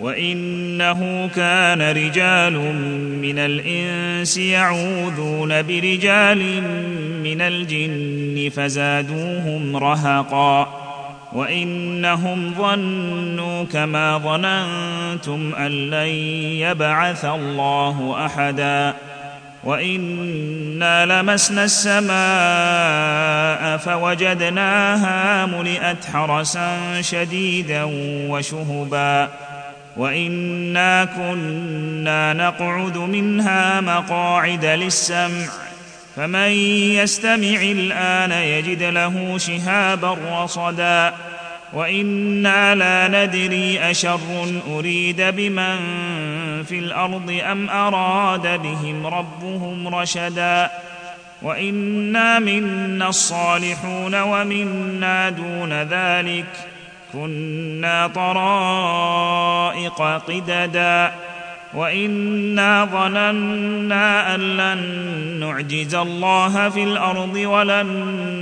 وإنه كان رجال من الإنس يعوذون برجال من الجن فزادوهم رهقا. وإنهم ظنوا كما ظننتم أن لن يبعث الله أحدا. وإنا لمسنا السماء فوجدناها ملئت حرسا شديدا وشهبا. وانا كنا نقعد منها مقاعد للسمع فمن يستمع الان يجد له شهابا رصدا وأنا لا ندري اشر اريد بمن في الأرض ام اراد بهم ربهم رشدا وانا منا الصالحون ومنا دون ذلك كنا طرائق قددا وإنا ظننا أن لن نعجز الله في الأرض ولن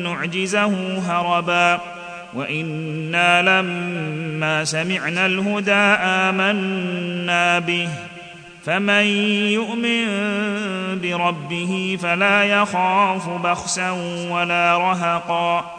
نعجزه هربا وإنا لما سمعنا الهدى آمنا به فمن يؤمن بربه فلا يخاف بخسا ولا رهقا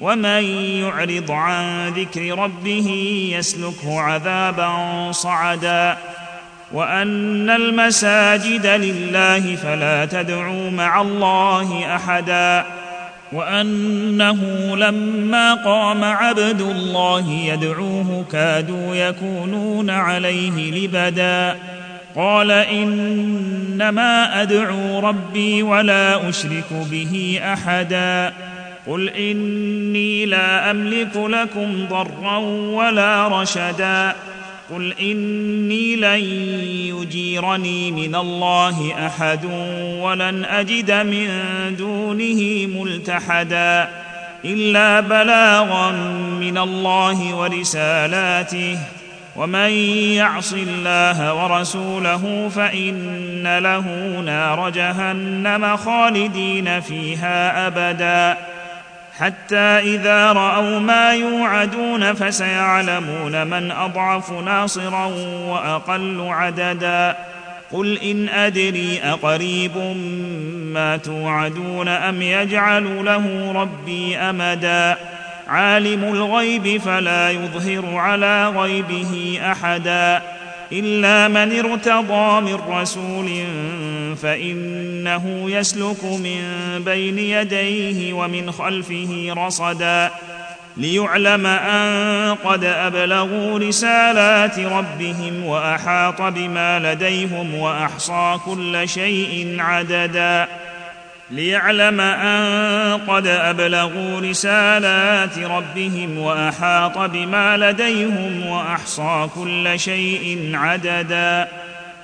ومن يعرض عن ذكر ربه يسلكه عذابا صعدا. وأن المساجد لله فلا تدعوا مع الله أحدا. وأنه لما قام عبد الله يدعوه كادوا يكونون عليه لبدا. قال إنما أدعو ربي ولا أشرك به أحدا. قل اني لا املك لكم ضرا ولا رشدا قل اني لن يجيرني من الله احد ولن اجد من دونه ملتحدا الا بلاغا من الله ورسالاته ومن يعص الله ورسوله فان له نار جهنم خالدين فيها ابدا حتى إذا رأوا ما يوعدون فسيعلمون من أضعف ناصرا وأقل عددا. قل إن أدري أقريب ما توعدون أم يجعل له ربي أمدا. عالم الغيب فلا يظهر على غيبه أحدا. الا من ارتضى من رسول فانه يسلك من بين يديه ومن خلفه رصدا ليعلم ان قد ابلغوا رسالات ربهم واحاط بما لديهم واحصى كل شيء عددا ليعلم أن قد أبلغوا رسالات ربهم وأحاط بما لديهم وأحصى كل شيء عددا.